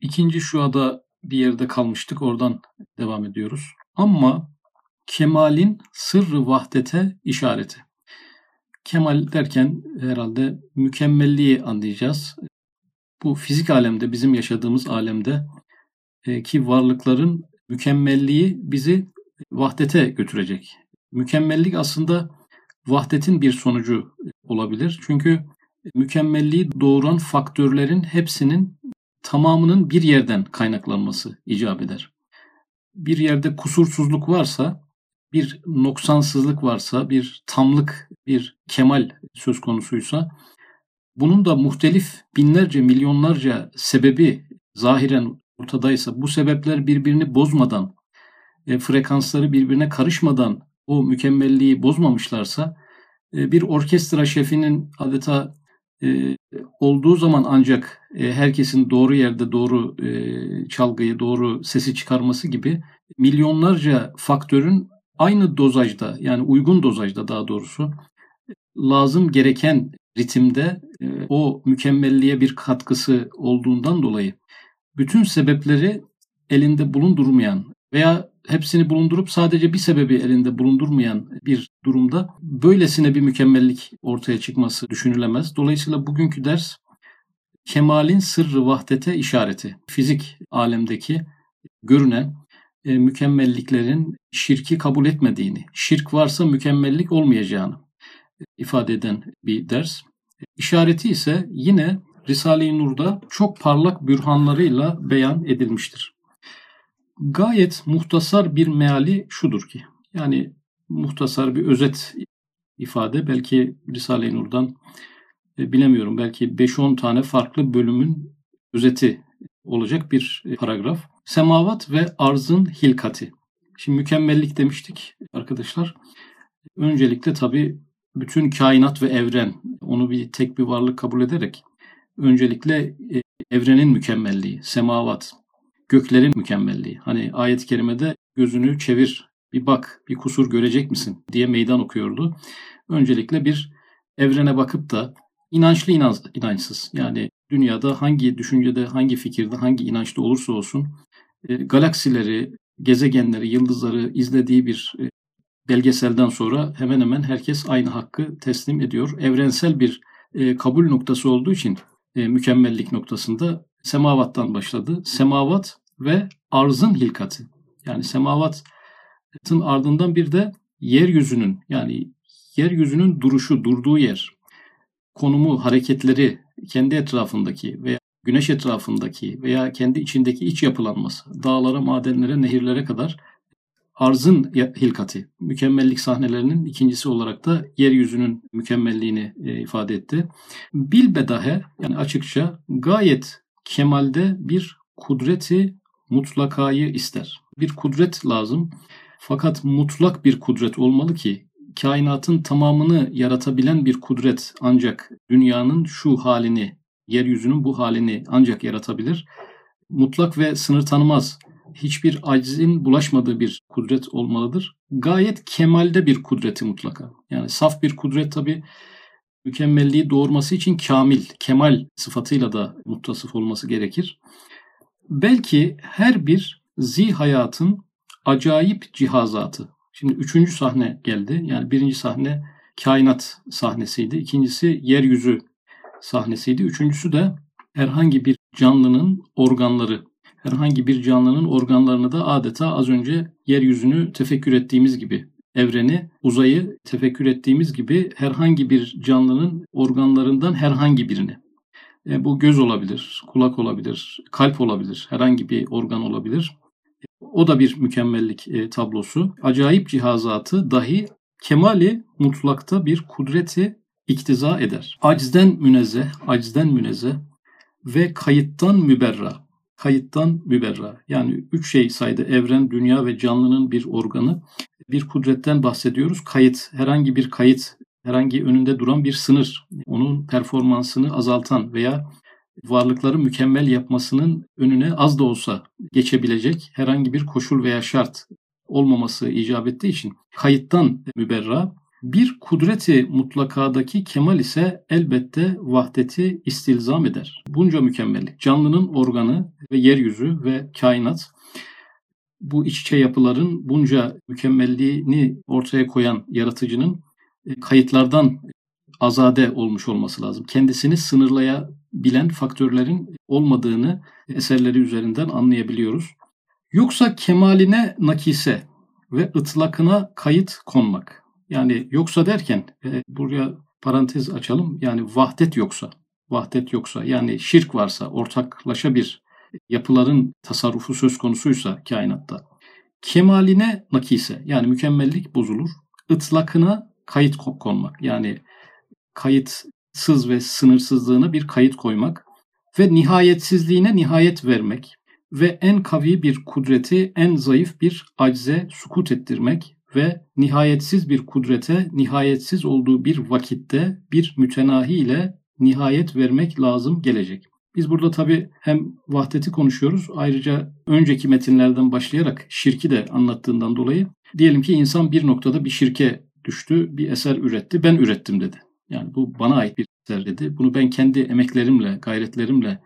ikinci şuada bir yerde kalmıştık. Oradan devam ediyoruz. Ama kemalin sırrı vahdete işareti. Kemal derken herhalde mükemmelliği anlayacağız. Bu fizik alemde, bizim yaşadığımız alemde e, ki varlıkların mükemmelliği bizi vahdete götürecek. Mükemmellik aslında vahdetin bir sonucu olabilir. Çünkü mükemmelliği doğuran faktörlerin hepsinin tamamının bir yerden kaynaklanması icap eder. Bir yerde kusursuzluk varsa, bir noksansızlık varsa, bir tamlık, bir kemal söz konusuysa bunun da muhtelif binlerce, milyonlarca sebebi zahiren ortadaysa bu sebepler birbirini bozmadan, e, frekansları birbirine karışmadan o mükemmelliği bozmamışlarsa e, bir orkestra şefinin adeta e, olduğu zaman ancak e, herkesin doğru yerde doğru e, çalgıyı, doğru sesi çıkarması gibi milyonlarca faktörün aynı dozajda yani uygun dozajda daha doğrusu lazım gereken ritimde e, o mükemmelliğe bir katkısı olduğundan dolayı bütün sebepleri elinde bulundurmayan veya hepsini bulundurup sadece bir sebebi elinde bulundurmayan bir durumda böylesine bir mükemmellik ortaya çıkması düşünülemez. Dolayısıyla bugünkü ders kemalin sırrı vahdete işareti. Fizik alemdeki görünen e, mükemmelliklerin şirki kabul etmediğini, şirk varsa mükemmellik olmayacağını ifade eden bir ders. İşareti ise yine Risale-i Nur'da çok parlak bürhanlarıyla beyan edilmiştir. Gayet muhtasar bir meali şudur ki, yani muhtasar bir özet ifade belki Risale-i Nur'dan e, bilemiyorum belki 5-10 tane farklı bölümün özeti olacak bir paragraf. Semavat ve arzın hilkati. Şimdi mükemmellik demiştik arkadaşlar. Öncelikle tabii bütün kainat ve evren onu bir tek bir varlık kabul ederek öncelikle e, evrenin mükemmelliği, semavat, göklerin mükemmelliği. Hani ayet-i kerimede gözünü çevir, bir bak, bir kusur görecek misin diye meydan okuyordu. Öncelikle bir evrene bakıp da inançlı inanç, inançsız yani dünyada hangi düşüncede, hangi fikirde, hangi inançta olursa olsun e, galaksileri, gezegenleri, yıldızları izlediği bir e, belgeselden sonra hemen hemen herkes aynı hakkı teslim ediyor. Evrensel bir e, kabul noktası olduğu için e, mükemmellik noktasında semavattan başladı. Semavat ve arzın hilkati. Yani semavatın ardından bir de yeryüzünün yani yeryüzünün duruşu, durduğu yer, konumu, hareketleri kendi etrafındaki veya güneş etrafındaki veya kendi içindeki iç yapılanması, dağlara, madenlere, nehirlere kadar arzın hilkati, mükemmellik sahnelerinin ikincisi olarak da yeryüzünün mükemmelliğini e, ifade etti. Bilbedahe yani açıkça gayet kemalde bir kudreti mutlakayı ister. Bir kudret lazım. Fakat mutlak bir kudret olmalı ki kainatın tamamını yaratabilen bir kudret ancak dünyanın şu halini, yeryüzünün bu halini ancak yaratabilir. Mutlak ve sınır tanımaz hiçbir acizin bulaşmadığı bir kudret olmalıdır. Gayet kemalde bir kudreti mutlaka. Yani saf bir kudret tabi mükemmelliği doğurması için kamil, kemal sıfatıyla da muttasıf olması gerekir. Belki her bir zi hayatın acayip cihazatı. Şimdi üçüncü sahne geldi. Yani birinci sahne kainat sahnesiydi. İkincisi yeryüzü sahnesiydi. Üçüncüsü de herhangi bir canlının organları herhangi bir canlının organlarını da adeta az önce yeryüzünü tefekkür ettiğimiz gibi evreni, uzayı tefekkür ettiğimiz gibi herhangi bir canlının organlarından herhangi birini. E, bu göz olabilir, kulak olabilir, kalp olabilir, herhangi bir organ olabilir. O da bir mükemmellik e, tablosu. Acayip cihazatı dahi kemali mutlakta bir kudreti iktiza eder. Acizden münezzeh, acizden münezzeh ve kayıttan müberra kayıttan müberra. Yani üç şey saydı. Evren, dünya ve canlının bir organı. Bir kudretten bahsediyoruz. Kayıt, herhangi bir kayıt, herhangi önünde duran bir sınır. Onun performansını azaltan veya varlıkları mükemmel yapmasının önüne az da olsa geçebilecek herhangi bir koşul veya şart olmaması icap ettiği için kayıttan müberra Bir kudreti mutlakadaki kemal ise elbette vahdeti istilzam eder. Bunca mükemmellik, canlının organı ve yeryüzü ve kainat bu iç içe yapıların bunca mükemmelliğini ortaya koyan yaratıcının kayıtlardan azade olmuş olması lazım. Kendisini sınırlayabilen faktörlerin olmadığını eserleri üzerinden anlayabiliyoruz. Yoksa kemaline nakise ve ıtlakına kayıt konmak. Yani yoksa derken e, buraya parantez açalım. Yani vahdet yoksa, vahdet yoksa yani şirk varsa, ortaklaşa bir yapıların tasarrufu söz konusuysa kainatta kemaline nakise yani mükemmellik bozulur. Itlakına kayıt konmak yani kayıtsız ve sınırsızlığına bir kayıt koymak ve nihayetsizliğine nihayet vermek ve en kavi bir kudreti en zayıf bir acze sukut ettirmek ve nihayetsiz bir kudrete nihayetsiz olduğu bir vakitte bir mütenahi ile nihayet vermek lazım gelecek. Biz burada tabi hem vahdeti konuşuyoruz ayrıca önceki metinlerden başlayarak şirki de anlattığından dolayı diyelim ki insan bir noktada bir şirke düştü, bir eser üretti, ben ürettim dedi. Yani bu bana ait bir eser dedi. Bunu ben kendi emeklerimle, gayretlerimle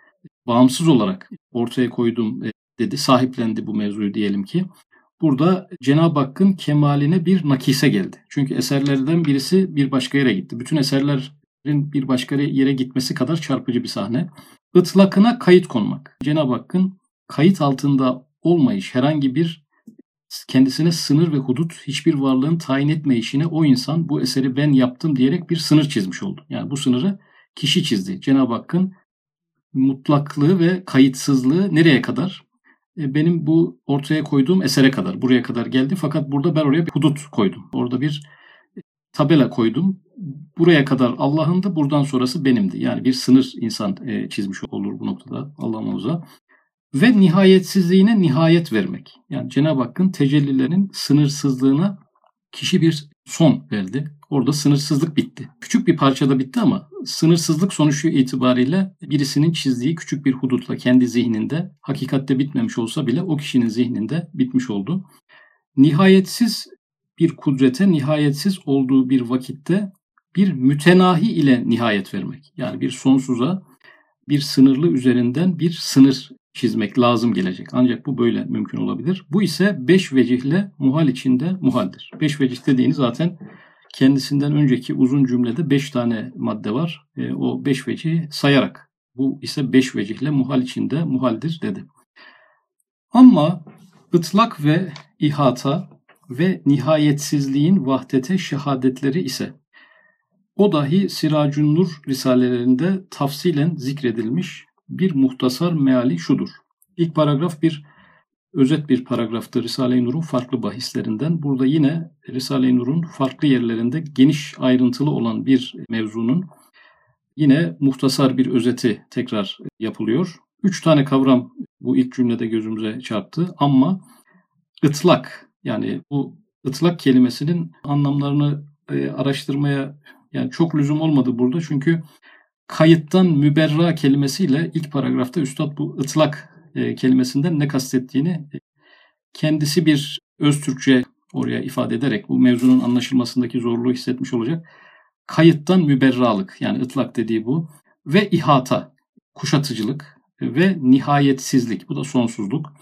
bağımsız olarak ortaya koydum e, dedi. Sahiplendi bu mevzuyu diyelim ki. Burada Cenab-ı Hakk'ın kemaline bir nakise geldi. Çünkü eserlerden birisi bir başka yere gitti. Bütün eserlerin bir başka yere gitmesi kadar çarpıcı bir sahne. Itlakına kayıt konmak. Cenab-ı Hakk'ın kayıt altında olmayış, herhangi bir kendisine sınır ve hudut hiçbir varlığın tayin etmeyişine o insan bu eseri ben yaptım diyerek bir sınır çizmiş oldu. Yani bu sınırı kişi çizdi. Cenab-ı Hakk'ın mutlaklığı ve kayıtsızlığı nereye kadar? E, benim bu ortaya koyduğum esere kadar, buraya kadar geldi. Fakat burada ben oraya bir hudut koydum. Orada bir tabela koydum. Buraya kadar Allah'ındı, buradan sonrası benimdi. Yani bir sınır insan e, çizmiş olur bu noktada Allah muhafaza. Ve nihayetsizliğine nihayet vermek. Yani Cenab-ı Hakk'ın tecellilerin sınırsızlığına kişi bir son verdi. Orada sınırsızlık bitti. Küçük bir parçada bitti ama sınırsızlık sonucu itibariyle birisinin çizdiği küçük bir hudutla kendi zihninde hakikatte bitmemiş olsa bile o kişinin zihninde bitmiş oldu. Nihayetsiz bir kudrete nihayetsiz olduğu bir vakitte bir mütenahi ile nihayet vermek. Yani bir sonsuza bir sınırlı üzerinden bir sınır çizmek lazım gelecek. Ancak bu böyle mümkün olabilir. Bu ise beş vecihle muhal içinde muhaldir. Beş vecih dediğini zaten kendisinden önceki uzun cümlede beş tane madde var. E, o beş vecihi sayarak bu ise beş vecihle muhal içinde muhaldir dedi. Ama ıtlak ve ihata ve nihayetsizliğin vahdete şehadetleri ise o dahi Siracun Nur risalelerinde tafsilen zikredilmiş bir muhtasar meali şudur. İlk paragraf bir özet bir paragraftır Risale-i Nur'un farklı bahislerinden. Burada yine Risale-i Nur'un farklı yerlerinde geniş ayrıntılı olan bir mevzunun yine muhtasar bir özeti tekrar yapılıyor. Üç tane kavram bu ilk cümlede gözümüze çarptı. Ama ıtlak yani bu ıtlak kelimesinin anlamlarını e, araştırmaya yani çok lüzum olmadı burada. Çünkü kayıttan müberra kelimesiyle ilk paragrafta Üstad bu ıtlak e, kelimesinden ne kastettiğini e, kendisi bir öz Türkçe oraya ifade ederek bu mevzunun anlaşılmasındaki zorluğu hissetmiş olacak. Kayıttan müberralık yani ıtlak dediği bu ve ihata, kuşatıcılık ve nihayetsizlik bu da sonsuzluk.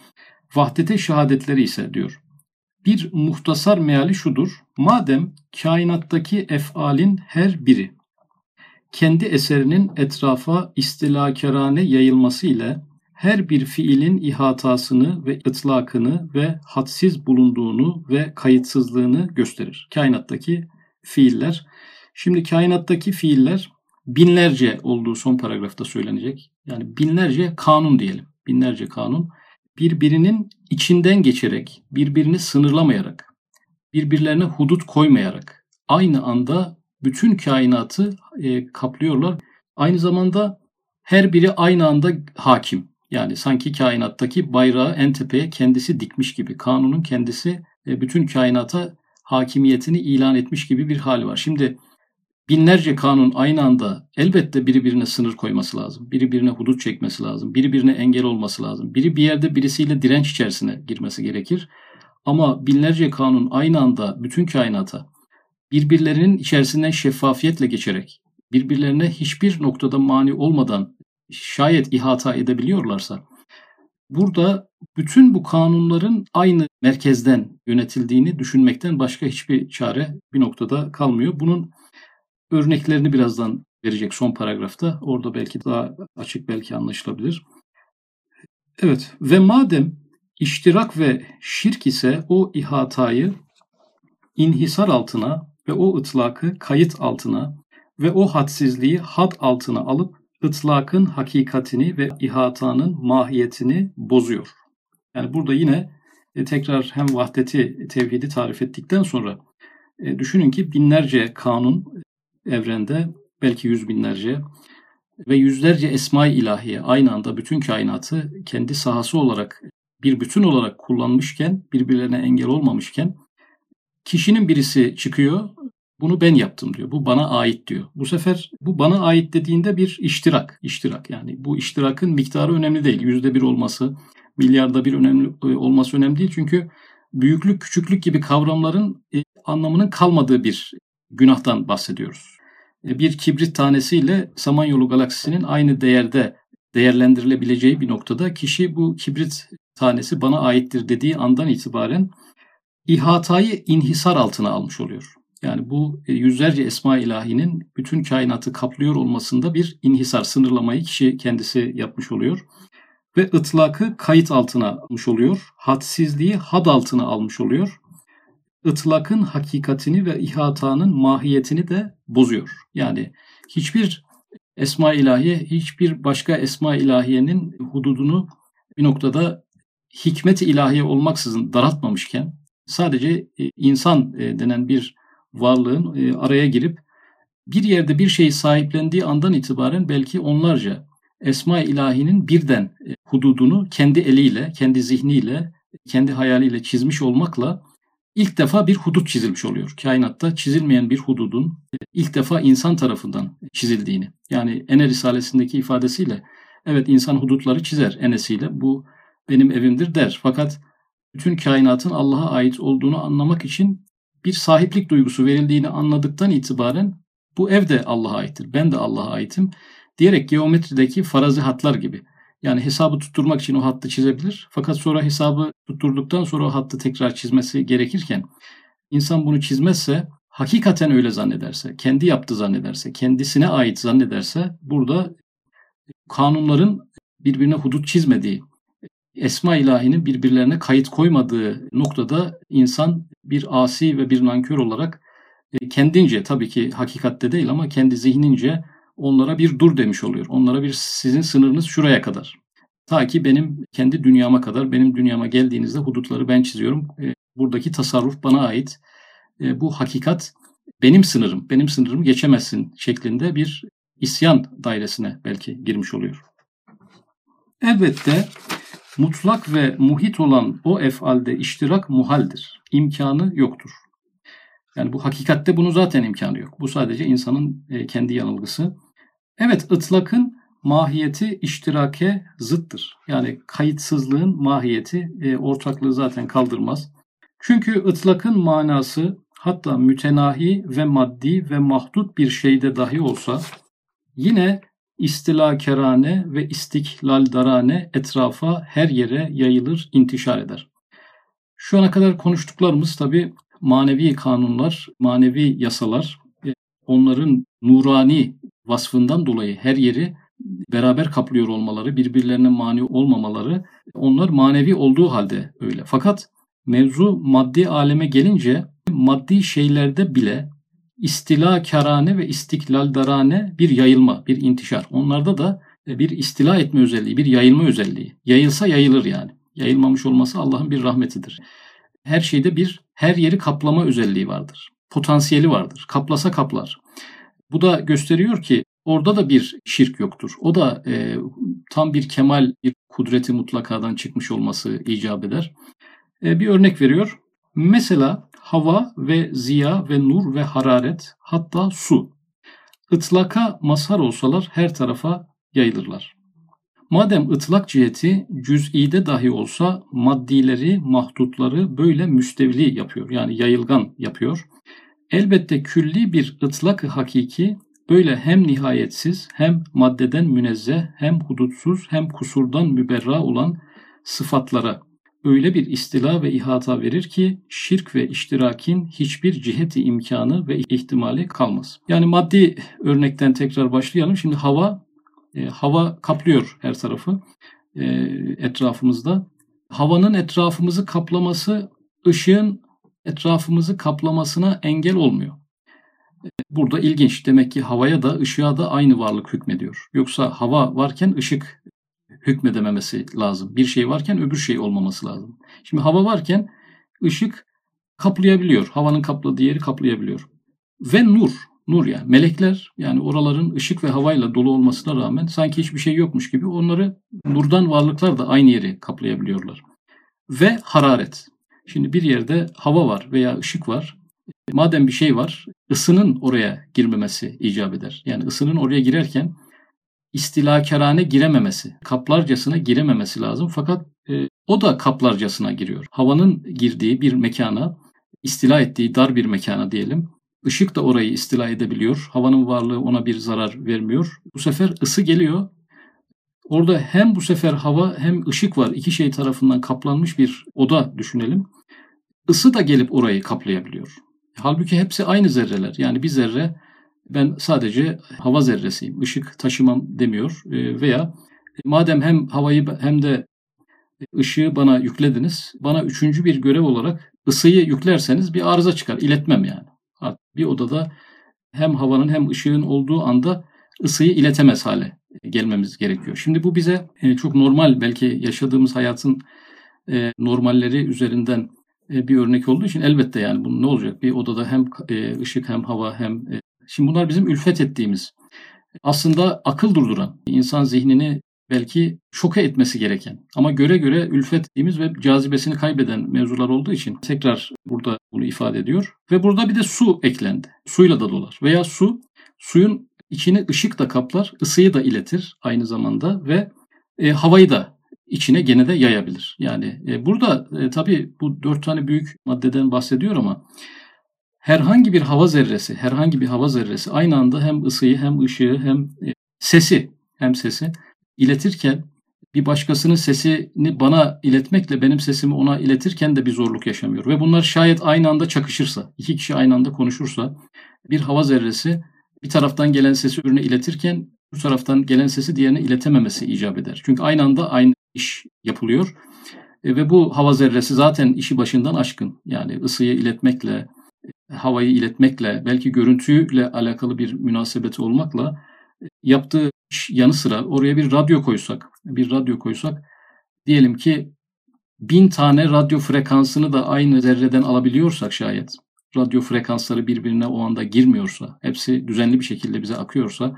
Vahdete şehadetleri ise diyor. Bir muhtasar meali şudur. Madem kainattaki efalin her biri kendi eserinin etrafa istilakarane yayılması ile her bir fiilin ihatasını ve ıtlakını ve hadsiz bulunduğunu ve kayıtsızlığını gösterir. Kainattaki fiiller. Şimdi kainattaki fiiller binlerce olduğu son paragrafta söylenecek. Yani binlerce kanun diyelim. Binlerce kanun birbirinin içinden geçerek, birbirini sınırlamayarak, birbirlerine hudut koymayarak aynı anda bütün kainatı e, kaplıyorlar. Aynı zamanda her biri aynı anda hakim. Yani sanki kainattaki bayrağı en tepeye kendisi dikmiş gibi. Kanunun kendisi e, bütün kainata hakimiyetini ilan etmiş gibi bir hali var. Şimdi binlerce kanun aynı anda elbette biri birine sınır koyması lazım. Biri birine hudut çekmesi lazım. Biri birine engel olması lazım. Biri bir yerde birisiyle direnç içerisine girmesi gerekir. Ama binlerce kanun aynı anda bütün kainata birbirlerinin içerisinden şeffafiyetle geçerek, birbirlerine hiçbir noktada mani olmadan şayet ihata edebiliyorlarsa, burada bütün bu kanunların aynı merkezden yönetildiğini düşünmekten başka hiçbir çare bir noktada kalmıyor. Bunun örneklerini birazdan verecek son paragrafta. Orada belki daha açık belki anlaşılabilir. Evet ve madem iştirak ve şirk ise o ihatayı inhisar altına ve o ıtlakı kayıt altına ve o hadsizliği had altına alıp ıtlakın hakikatini ve ihatanın mahiyetini bozuyor. Yani burada yine e, tekrar hem vahdeti, tevhidi tarif ettikten sonra e, düşünün ki binlerce kanun evrende belki yüz binlerce ve yüzlerce esma-i ilahiye aynı anda bütün kainatı kendi sahası olarak bir bütün olarak kullanmışken birbirlerine engel olmamışken kişinin birisi çıkıyor bunu ben yaptım diyor. Bu bana ait diyor. Bu sefer bu bana ait dediğinde bir iştirak. iştirak yani bu iştirakın miktarı önemli değil. Yüzde bir olması, milyarda bir önemli e, olması önemli değil. Çünkü büyüklük, küçüklük gibi kavramların e, anlamının kalmadığı bir günahtan bahsediyoruz. E, bir kibrit tanesiyle Samanyolu galaksisinin aynı değerde değerlendirilebileceği bir noktada kişi bu kibrit tanesi bana aittir dediği andan itibaren ihatayı inhisar altına almış oluyor. Yani bu e, yüzlerce esma ilahinin bütün kainatı kaplıyor olmasında bir inhisar, sınırlamayı kişi kendisi yapmış oluyor. Ve ıtlakı kayıt altına almış oluyor. Hadsizliği had altına almış oluyor. Itlakın hakikatini ve ihatanın mahiyetini de bozuyor. Yani hiçbir esma ilahiye, hiçbir başka esma ilahiyenin hududunu bir noktada hikmet-i ilahiye olmaksızın daraltmamışken sadece e, insan e, denen bir varlığın e, araya girip bir yerde bir şeyi sahiplendiği andan itibaren belki onlarca Esma-i İlahi'nin birden hududunu kendi eliyle, kendi zihniyle, kendi hayaliyle çizmiş olmakla ilk defa bir hudut çizilmiş oluyor. Kainatta çizilmeyen bir hududun ilk defa insan tarafından çizildiğini. Yani Ene Risalesindeki ifadesiyle evet insan hudutları çizer enesiyle bu benim evimdir der. Fakat bütün kainatın Allah'a ait olduğunu anlamak için bir sahiplik duygusu verildiğini anladıktan itibaren bu ev de Allah'a aittir. Ben de Allah'a aitim diyerek geometrideki farazi hatlar gibi. Yani hesabı tutturmak için o hattı çizebilir. Fakat sonra hesabı tutturduktan sonra o hattı tekrar çizmesi gerekirken insan bunu çizmezse hakikaten öyle zannederse, kendi yaptı zannederse, kendisine ait zannederse burada kanunların birbirine hudut çizmediği, esma ilahinin birbirlerine kayıt koymadığı noktada insan bir asi ve bir nankör olarak e, kendince tabii ki hakikatte değil ama kendi zihnince onlara bir dur demiş oluyor. Onlara bir sizin sınırınız şuraya kadar. Ta ki benim kendi dünyama kadar, benim dünyama geldiğinizde hudutları ben çiziyorum. E, buradaki tasarruf bana ait. E, bu hakikat benim sınırım, benim sınırımı geçemezsin şeklinde bir isyan dairesine belki girmiş oluyor. Elbette mutlak ve muhit olan o efalde iştirak muhaldir. İmkanı yoktur. Yani bu hakikatte bunun zaten imkanı yok. Bu sadece insanın e, kendi yanılgısı. Evet ıtlakın mahiyeti iştirake zıttır. Yani kayıtsızlığın mahiyeti e, ortaklığı zaten kaldırmaz. Çünkü ıtlakın manası hatta mütenahi ve maddi ve mahdut bir şeyde dahi olsa yine istilakerane ve istiklaldarane etrafa her yere yayılır, intişar eder. Şu ana kadar konuştuklarımız tabi manevi kanunlar, manevi yasalar, onların nurani vasfından dolayı her yeri beraber kaplıyor olmaları, birbirlerine mani olmamaları, onlar manevi olduğu halde öyle. Fakat mevzu maddi aleme gelince maddi şeylerde bile istila karane ve istiklal darane bir yayılma, bir intişar. Onlarda da e, bir istila etme özelliği, bir yayılma özelliği. Yayılsa yayılır yani. Yayılmamış olması Allah'ın bir rahmetidir. Her şeyde bir her yeri kaplama özelliği vardır. Potansiyeli vardır. Kaplasa kaplar. Bu da gösteriyor ki orada da bir şirk yoktur. O da e, tam bir kemal, bir kudreti mutlakadan çıkmış olması icap eder. E, bir örnek veriyor. Mesela hava ve ziya ve nur ve hararet hatta su. Itlaka mazhar olsalar her tarafa yayılırlar. Madem ıtlak ciheti cüz'ide dahi olsa maddileri, mahdutları böyle müstevli yapıyor. Yani yayılgan yapıyor. Elbette külli bir ıtlak hakiki böyle hem nihayetsiz hem maddeden münezzeh hem hudutsuz hem kusurdan müberra olan sıfatlara öyle bir istila ve ihata verir ki şirk ve iştirakin hiçbir ciheti imkanı ve ihtimali kalmaz. Yani maddi örnekten tekrar başlayalım. Şimdi hava e, hava kaplıyor her tarafı e, etrafımızda. Havanın etrafımızı kaplaması ışığın etrafımızı kaplamasına engel olmuyor. E, burada ilginç. Demek ki havaya da ışığa da aynı varlık hükmediyor. Yoksa hava varken ışık hükmedememesi lazım. Bir şey varken öbür şey olmaması lazım. Şimdi hava varken ışık kaplayabiliyor. Havanın kapladığı yeri kaplayabiliyor. Ve nur, nur yani melekler yani oraların ışık ve havayla dolu olmasına rağmen sanki hiçbir şey yokmuş gibi onları nurdan varlıklar da aynı yeri kaplayabiliyorlar. Ve hararet. Şimdi bir yerde hava var veya ışık var. Madem bir şey var, ısının oraya girmemesi icap eder. Yani ısının oraya girerken istilakarane girememesi, kaplarcasına girememesi lazım. Fakat e, o da kaplarcasına giriyor. Havanın girdiği bir mekana, istila ettiği dar bir mekana diyelim. Işık da orayı istila edebiliyor. Havanın varlığı ona bir zarar vermiyor. Bu sefer ısı geliyor. Orada hem bu sefer hava hem ışık var. İki şey tarafından kaplanmış bir oda düşünelim. Isı da gelip orayı kaplayabiliyor. Halbuki hepsi aynı zerreler. Yani bir zerre ben sadece hava zerresiyim, ışık taşımam demiyor ee, veya madem hem havayı hem de ışığı bana yüklediniz, bana üçüncü bir görev olarak ısıyı yüklerseniz bir arıza çıkar, iletmem yani. Bir odada hem havanın hem ışığın olduğu anda ısıyı iletemez hale gelmemiz gerekiyor. Şimdi bu bize e, çok normal belki yaşadığımız hayatın e, normalleri üzerinden e, bir örnek olduğu için elbette yani bu ne olacak? Bir odada hem ışık hem hava hem Şimdi bunlar bizim ülfet ettiğimiz, aslında akıl durduran, insan zihnini belki şoka etmesi gereken ama göre göre ülfet ettiğimiz ve cazibesini kaybeden mevzular olduğu için tekrar burada bunu ifade ediyor. Ve burada bir de su eklendi. Suyla da dolar. Veya su, suyun içini ışık da kaplar, ısıyı da iletir aynı zamanda ve e, havayı da içine gene de yayabilir. Yani e, burada e, tabii bu dört tane büyük maddeden bahsediyor ama herhangi bir hava zerresi, herhangi bir hava zerresi aynı anda hem ısıyı hem ışığı hem e, sesi hem sesi iletirken bir başkasının sesini bana iletmekle benim sesimi ona iletirken de bir zorluk yaşamıyor. Ve bunlar şayet aynı anda çakışırsa, iki kişi aynı anda konuşursa bir hava zerresi bir taraftan gelen sesi öbürüne iletirken bu taraftan gelen sesi diğerine iletememesi icap eder. Çünkü aynı anda aynı iş yapılıyor. E, ve bu hava zerresi zaten işi başından aşkın. Yani ısıyı iletmekle, havayı iletmekle, belki görüntüyle alakalı bir münasebeti olmakla e, yaptığı iş yanı sıra oraya bir radyo koysak, bir radyo koysak diyelim ki bin tane radyo frekansını da aynı zerreden alabiliyorsak şayet, radyo frekansları birbirine o anda girmiyorsa, hepsi düzenli bir şekilde bize akıyorsa,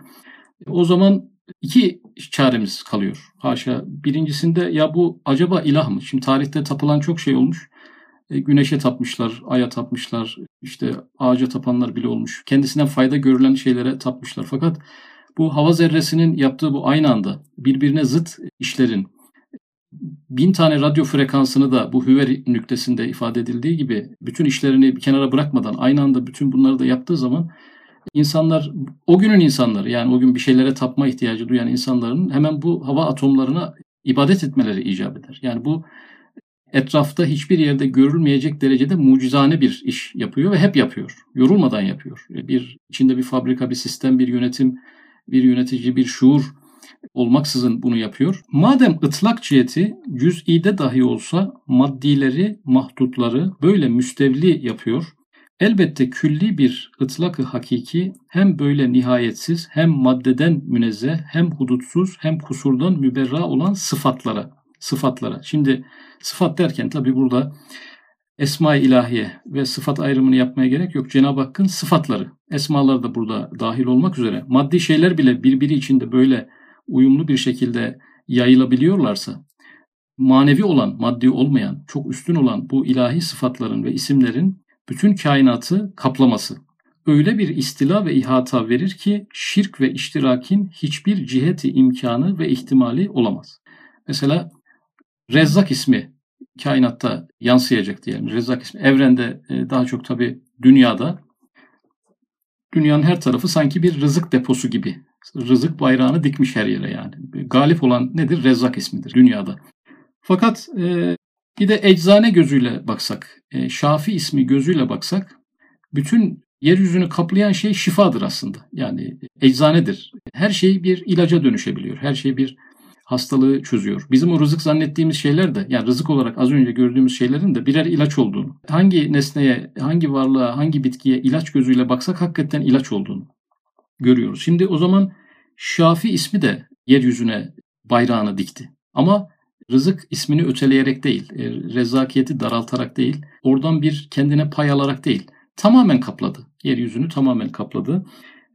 o zaman iki çaremiz kalıyor. Haşa birincisinde ya bu acaba ilah mı? Şimdi tarihte tapılan çok şey olmuş. E, güneşe tapmışlar, aya tapmışlar, işte ağaca tapanlar bile olmuş. Kendisinden fayda görülen şeylere tapmışlar. Fakat bu hava zerresinin yaptığı bu aynı anda birbirine zıt işlerin bin tane radyo frekansını da bu hüver nüktesinde ifade edildiği gibi bütün işlerini bir kenara bırakmadan aynı anda bütün bunları da yaptığı zaman insanlar o günün insanları yani o gün bir şeylere tapma ihtiyacı duyan insanların hemen bu hava atomlarına ibadet etmeleri icap eder. Yani bu etrafta hiçbir yerde görülmeyecek derecede mucizane bir iş yapıyor ve hep yapıyor. Yorulmadan yapıyor. Bir içinde bir fabrika, bir sistem, bir yönetim, bir yönetici, bir şuur olmaksızın bunu yapıyor. Madem ıtlak ciheti cüz'ide dahi olsa maddileri, mahdutları böyle müstevli yapıyor. Elbette külli bir ıtlakı hakiki hem böyle nihayetsiz hem maddeden münezzeh hem hudutsuz hem kusurdan müberra olan sıfatlara sıfatlara. Şimdi sıfat derken tabi burada esma-i ilahiye ve sıfat ayrımını yapmaya gerek yok. Cenab-ı Hakk'ın sıfatları, esmaları da burada dahil olmak üzere maddi şeyler bile birbiri içinde böyle uyumlu bir şekilde yayılabiliyorlarsa manevi olan, maddi olmayan, çok üstün olan bu ilahi sıfatların ve isimlerin bütün kainatı kaplaması öyle bir istila ve ihata verir ki şirk ve iştirakin hiçbir ciheti imkanı ve ihtimali olamaz. Mesela Rezzak ismi kainatta yansıyacak diyelim. Rezzak ismi evrende e, daha çok tabi dünyada dünyanın her tarafı sanki bir rızık deposu gibi. Rızık bayrağını dikmiş her yere yani. Galip olan nedir? Rezzak ismidir dünyada. Fakat e, bir de eczane gözüyle baksak, e, Şafi ismi gözüyle baksak bütün yeryüzünü kaplayan şey şifadır aslında. Yani eczanedir. Her şey bir ilaca dönüşebiliyor. Her şey bir hastalığı çözüyor. Bizim o rızık zannettiğimiz şeyler de yani rızık olarak az önce gördüğümüz şeylerin de birer ilaç olduğunu, hangi nesneye, hangi varlığa, hangi bitkiye ilaç gözüyle baksak hakikaten ilaç olduğunu görüyoruz. Şimdi o zaman Şafi ismi de yeryüzüne bayrağını dikti. Ama rızık ismini öteleyerek değil, e, rezakiyeti daraltarak değil, oradan bir kendine pay alarak değil, tamamen kapladı. Yeryüzünü tamamen kapladı.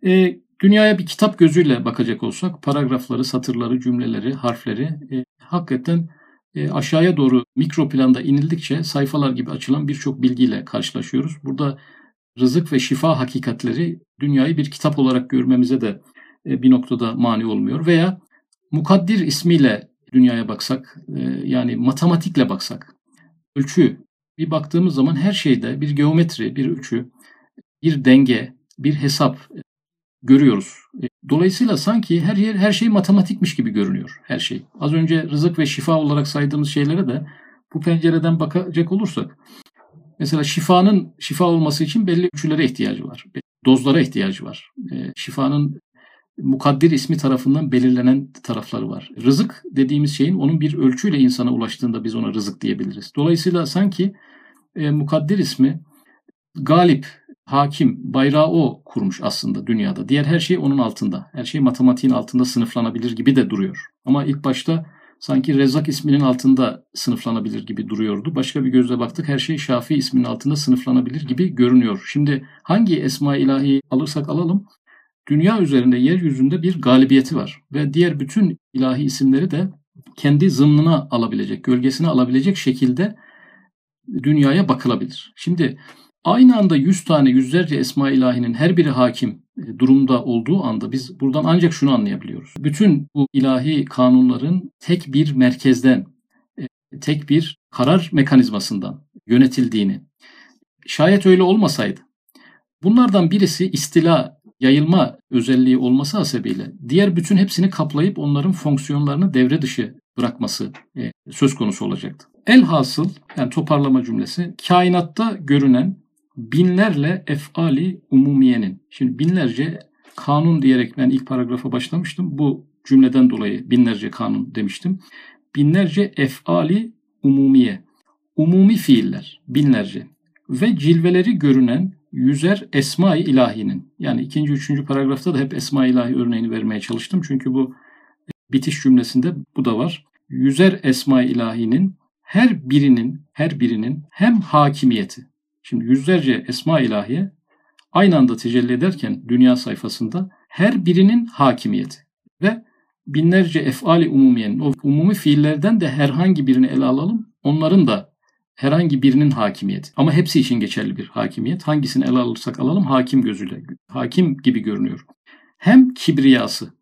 E, dünyaya bir kitap gözüyle bakacak olsak paragrafları, satırları, cümleleri, harfleri e, hakikaten e, aşağıya doğru mikro planda inildikçe sayfalar gibi açılan birçok bilgiyle karşılaşıyoruz. Burada rızık ve şifa hakikatleri dünyayı bir kitap olarak görmemize de e, bir noktada mani olmuyor. Veya mukaddir ismiyle dünyaya baksak, e, yani matematikle baksak, ölçü, bir baktığımız zaman her şeyde bir geometri, bir ölçü, bir denge, bir hesap görüyoruz. E, dolayısıyla sanki her yer her şey matematikmiş gibi görünüyor her şey. Az önce rızık ve şifa olarak saydığımız şeylere de bu pencereden bakacak olursak mesela şifanın şifa olması için belli ölçülere ihtiyacı var. Dozlara ihtiyacı var. E, şifanın mukaddir ismi tarafından belirlenen tarafları var. Rızık dediğimiz şeyin onun bir ölçüyle insana ulaştığında biz ona rızık diyebiliriz. Dolayısıyla sanki e, mukaddir ismi galip, hakim, bayrağı o kurmuş aslında dünyada. Diğer her şey onun altında. Her şey matematiğin altında sınıflanabilir gibi de duruyor. Ama ilk başta sanki Rezzak isminin altında sınıflanabilir gibi duruyordu. Başka bir gözle baktık her şey Şafii isminin altında sınıflanabilir gibi görünüyor. Şimdi hangi esma ilahi alırsak alalım dünya üzerinde yeryüzünde bir galibiyeti var. Ve diğer bütün ilahi isimleri de kendi zımnına alabilecek, gölgesine alabilecek şekilde dünyaya bakılabilir. Şimdi aynı anda yüz tane yüzlerce esma ilahinin her biri hakim e, durumda olduğu anda biz buradan ancak şunu anlayabiliyoruz. Bütün bu ilahi kanunların tek bir merkezden, e, tek bir karar mekanizmasından yönetildiğini. Şayet öyle olmasaydı bunlardan birisi istila yayılma özelliği olması hasebiyle diğer bütün hepsini kaplayıp onların fonksiyonlarını devre dışı bırakması e, söz konusu olacaktı. Elhasıl yani toparlama cümlesi kainatta görünen binlerle efali umumiyenin. Şimdi binlerce kanun diyerek ben ilk paragrafa başlamıştım. Bu cümleden dolayı binlerce kanun demiştim. Binlerce efali umumiye. Umumi fiiller binlerce ve cilveleri görünen yüzer esma-i ilahinin. Yani ikinci, üçüncü paragrafta da hep esma-i ilahi örneğini vermeye çalıştım. Çünkü bu bitiş cümlesinde bu da var. Yüzer esma-i ilahinin her birinin her birinin hem hakimiyeti. Şimdi yüzlerce esma ilahiye aynı anda tecelli ederken dünya sayfasında her birinin hakimiyeti ve binlerce efali umumiyenin o umumi fiillerden de herhangi birini ele alalım. Onların da herhangi birinin hakimiyeti. Ama hepsi için geçerli bir hakimiyet. Hangisini ele alırsak alalım hakim gözüyle. Hakim gibi görünüyor. Hem kibriyası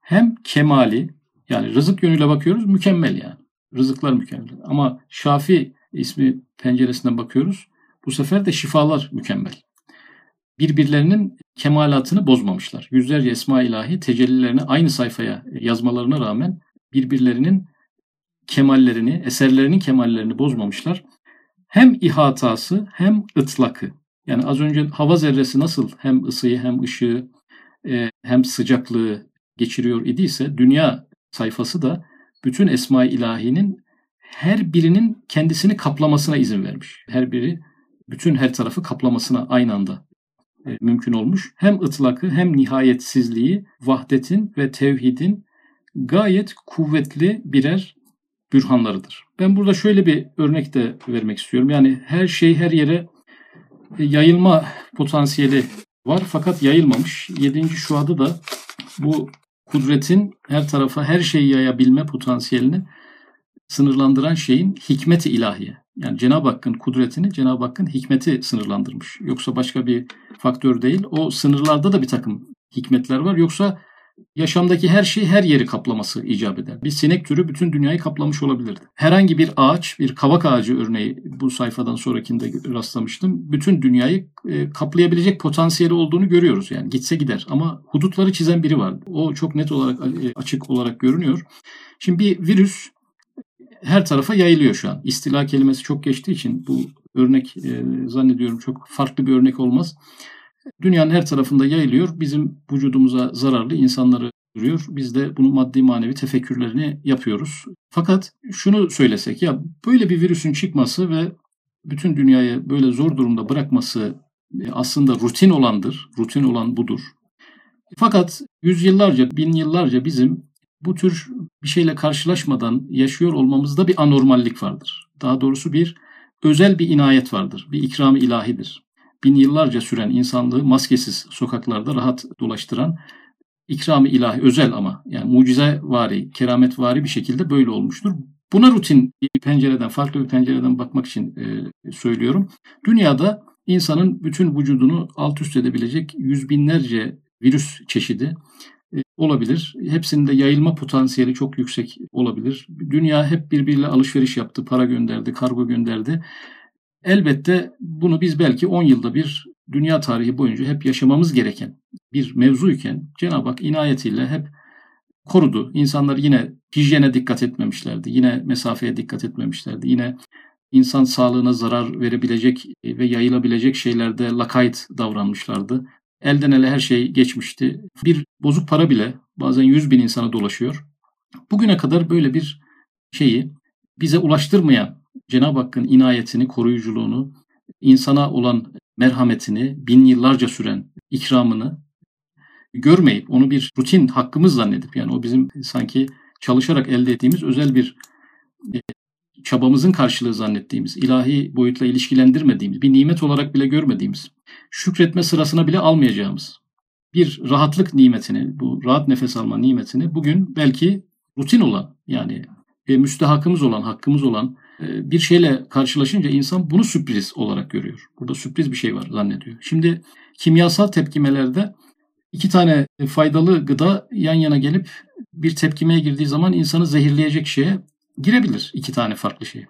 hem kemali yani rızık yönüyle bakıyoruz mükemmel yani. Rızıklar mükemmel. Ama Şafi ismi penceresinden bakıyoruz. Bu sefer de şifalar mükemmel. Birbirlerinin kemalatını bozmamışlar. Yüzlerce esma ilahi tecellilerini aynı sayfaya yazmalarına rağmen birbirlerinin kemallerini, eserlerinin kemallerini bozmamışlar. Hem ihatası hem ıtlakı. Yani az önce hava zerresi nasıl hem ısıyı hem ışığı e, hem sıcaklığı geçiriyor idiyse dünya sayfası da bütün esma-i ilahinin her birinin kendisini kaplamasına izin vermiş. Her biri bütün her tarafı kaplamasına aynı anda e, mümkün olmuş. Hem ıtlakı hem nihayetsizliği, vahdetin ve tevhidin gayet kuvvetli birer bürhanlarıdır. Ben burada şöyle bir örnek de vermek istiyorum. Yani her şey her yere e, yayılma potansiyeli var fakat yayılmamış. Yedinci şuada da bu kudretin her tarafa her şeyi yayabilme potansiyelini sınırlandıran şeyin hikmeti ilahiye. Yani Cenab-ı Hakk'ın kudretini Cenab-ı Hakk'ın hikmeti sınırlandırmış. Yoksa başka bir faktör değil. O sınırlarda da bir takım hikmetler var. Yoksa yaşamdaki her şey her yeri kaplaması icap eder. Bir sinek türü bütün dünyayı kaplamış olabilirdi. Herhangi bir ağaç, bir kavak ağacı örneği bu sayfadan sonrakinde rastlamıştım. Bütün dünyayı e, kaplayabilecek potansiyeli olduğunu görüyoruz. Yani gitse gider ama hudutları çizen biri var. O çok net olarak e, açık olarak görünüyor. Şimdi bir virüs her tarafa yayılıyor şu an. İstila kelimesi çok geçtiği için bu örnek e, zannediyorum çok farklı bir örnek olmaz. Dünyanın her tarafında yayılıyor. Bizim vücudumuza zararlı insanları duruyor. Biz de bunu maddi manevi tefekkürlerini yapıyoruz. Fakat şunu söylesek ya böyle bir virüsün çıkması ve bütün dünyayı böyle zor durumda bırakması e, aslında rutin olandır. Rutin olan budur. Fakat yüzyıllarca, bin yıllarca bizim bu tür bir şeyle karşılaşmadan yaşıyor olmamızda bir anormallik vardır. Daha doğrusu bir özel bir inayet vardır. Bir ikram ilahidir bin yıllarca süren insanlığı maskesiz sokaklarda rahat dolaştıran ikram-ı ilahi özel ama yani mucize vari, keramet vari bir şekilde böyle olmuştur. Buna rutin bir pencereden, farklı bir pencereden bakmak için e, söylüyorum. Dünyada insanın bütün vücudunu alt üst edebilecek yüz binlerce virüs çeşidi olabilir. Hepsinin de yayılma potansiyeli çok yüksek olabilir. Dünya hep birbiriyle alışveriş yaptı, para gönderdi, kargo gönderdi. Elbette bunu biz belki 10 yılda bir dünya tarihi boyunca hep yaşamamız gereken bir mevzuyken Cenab-ı Hak inayetiyle hep korudu. İnsanlar yine hijyene dikkat etmemişlerdi. Yine mesafeye dikkat etmemişlerdi. Yine insan sağlığına zarar verebilecek ve yayılabilecek şeylerde lakayt davranmışlardı. Elden ele her şey geçmişti. Bir bozuk para bile bazen 100 bin insana dolaşıyor. Bugüne kadar böyle bir şeyi bize ulaştırmayan Cenab-ı Hakk'ın inayetini, koruyuculuğunu, insana olan merhametini, bin yıllarca süren ikramını görmeyip onu bir rutin hakkımız zannedip yani o bizim sanki çalışarak elde ettiğimiz özel bir çabamızın karşılığı zannettiğimiz, ilahi boyutla ilişkilendirmediğimiz, bir nimet olarak bile görmediğimiz, şükretme sırasına bile almayacağımız bir rahatlık nimetini, bu rahat nefes alma nimetini bugün belki rutin olan yani e, müstehakımız olan, hakkımız olan ee, bir şeyle karşılaşınca insan bunu sürpriz olarak görüyor. Burada sürpriz bir şey var zannediyor. Şimdi kimyasal tepkimelerde iki tane faydalı gıda yan yana gelip bir tepkimeye girdiği zaman insanı zehirleyecek şeye girebilir iki tane farklı şey.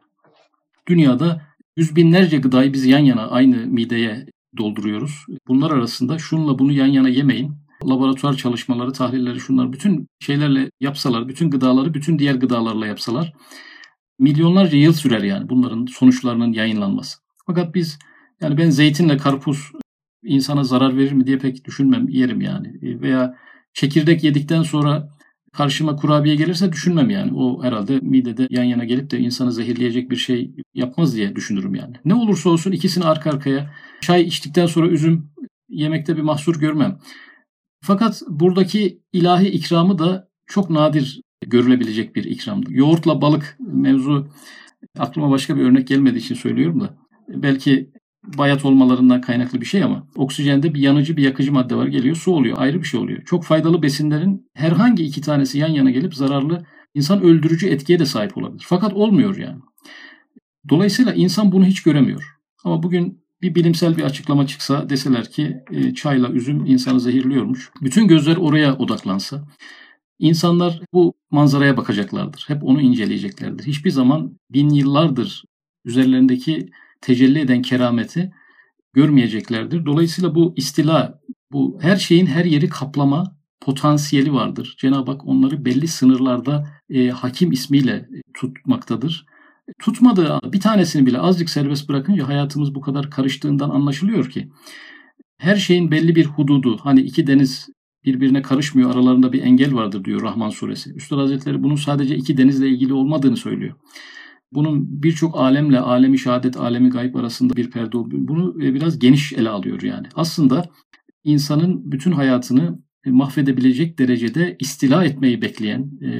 Dünyada yüz binlerce gıdayı biz yan yana aynı mideye dolduruyoruz. Bunlar arasında şunla bunu yan yana yemeyin. Laboratuvar çalışmaları, tahlilleri şunlar bütün şeylerle yapsalar, bütün gıdaları bütün diğer gıdalarla yapsalar milyonlarca yıl sürer yani bunların sonuçlarının yayınlanması. Fakat biz yani ben zeytinle karpuz insana zarar verir mi diye pek düşünmem, yerim yani. Veya çekirdek yedikten sonra karşıma kurabiye gelirse düşünmem yani. O herhalde midede yan yana gelip de insanı zehirleyecek bir şey yapmaz diye düşünürüm yani. Ne olursa olsun ikisini arka arkaya çay içtikten sonra üzüm yemekte bir mahsur görmem. Fakat buradaki ilahi ikramı da çok nadir görülebilecek bir ikramdı. Yoğurtla balık mevzu aklıma başka bir örnek gelmediği için söylüyorum da belki bayat olmalarından kaynaklı bir şey ama oksijende bir yanıcı bir yakıcı madde var geliyor su oluyor ayrı bir şey oluyor. Çok faydalı besinlerin herhangi iki tanesi yan yana gelip zararlı insan öldürücü etkiye de sahip olabilir. Fakat olmuyor yani. Dolayısıyla insan bunu hiç göremiyor. Ama bugün bir bilimsel bir açıklama çıksa deseler ki e, çayla üzüm insanı zehirliyormuş. Bütün gözler oraya odaklansa İnsanlar bu manzaraya bakacaklardır. Hep onu inceleyeceklerdir. Hiçbir zaman bin yıllardır üzerlerindeki tecelli eden kerameti görmeyeceklerdir. Dolayısıyla bu istila, bu her şeyin her yeri kaplama potansiyeli vardır. Cenab-ı Hak onları belli sınırlarda e, hakim ismiyle tutmaktadır. Tutmadığı bir tanesini bile azıcık serbest bırakınca hayatımız bu kadar karıştığından anlaşılıyor ki her şeyin belli bir hududu. Hani iki deniz birbirine karışmıyor. Aralarında bir engel vardır diyor Rahman suresi. Üstad Hazretleri bunun sadece iki denizle ilgili olmadığını söylüyor. Bunun birçok alemle, alemi şehadet, alemi gayb arasında bir perde olduğunu, bunu e, biraz geniş ele alıyor yani. Aslında insanın bütün hayatını e, mahvedebilecek derecede istila etmeyi bekleyen e,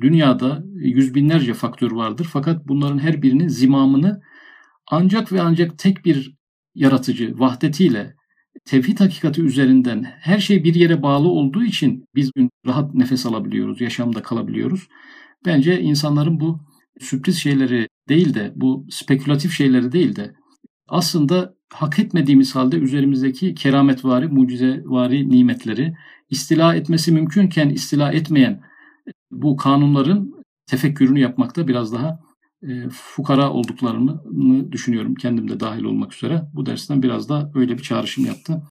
dünyada yüz binlerce faktör vardır. Fakat bunların her birinin zimamını ancak ve ancak tek bir yaratıcı vahdetiyle tevhid hakikati üzerinden her şey bir yere bağlı olduğu için biz rahat nefes alabiliyoruz, yaşamda kalabiliyoruz. Bence insanların bu sürpriz şeyleri değil de bu spekülatif şeyleri değil de aslında hak etmediğimiz halde üzerimizdeki kerametvari, mucizevari nimetleri istila etmesi mümkünken istila etmeyen bu kanunların tefekkürünü yapmakta biraz daha e, fukara olduklarını düşünüyorum. Kendim de dahil olmak üzere. Bu dersten biraz da öyle bir çağrışım yaptı.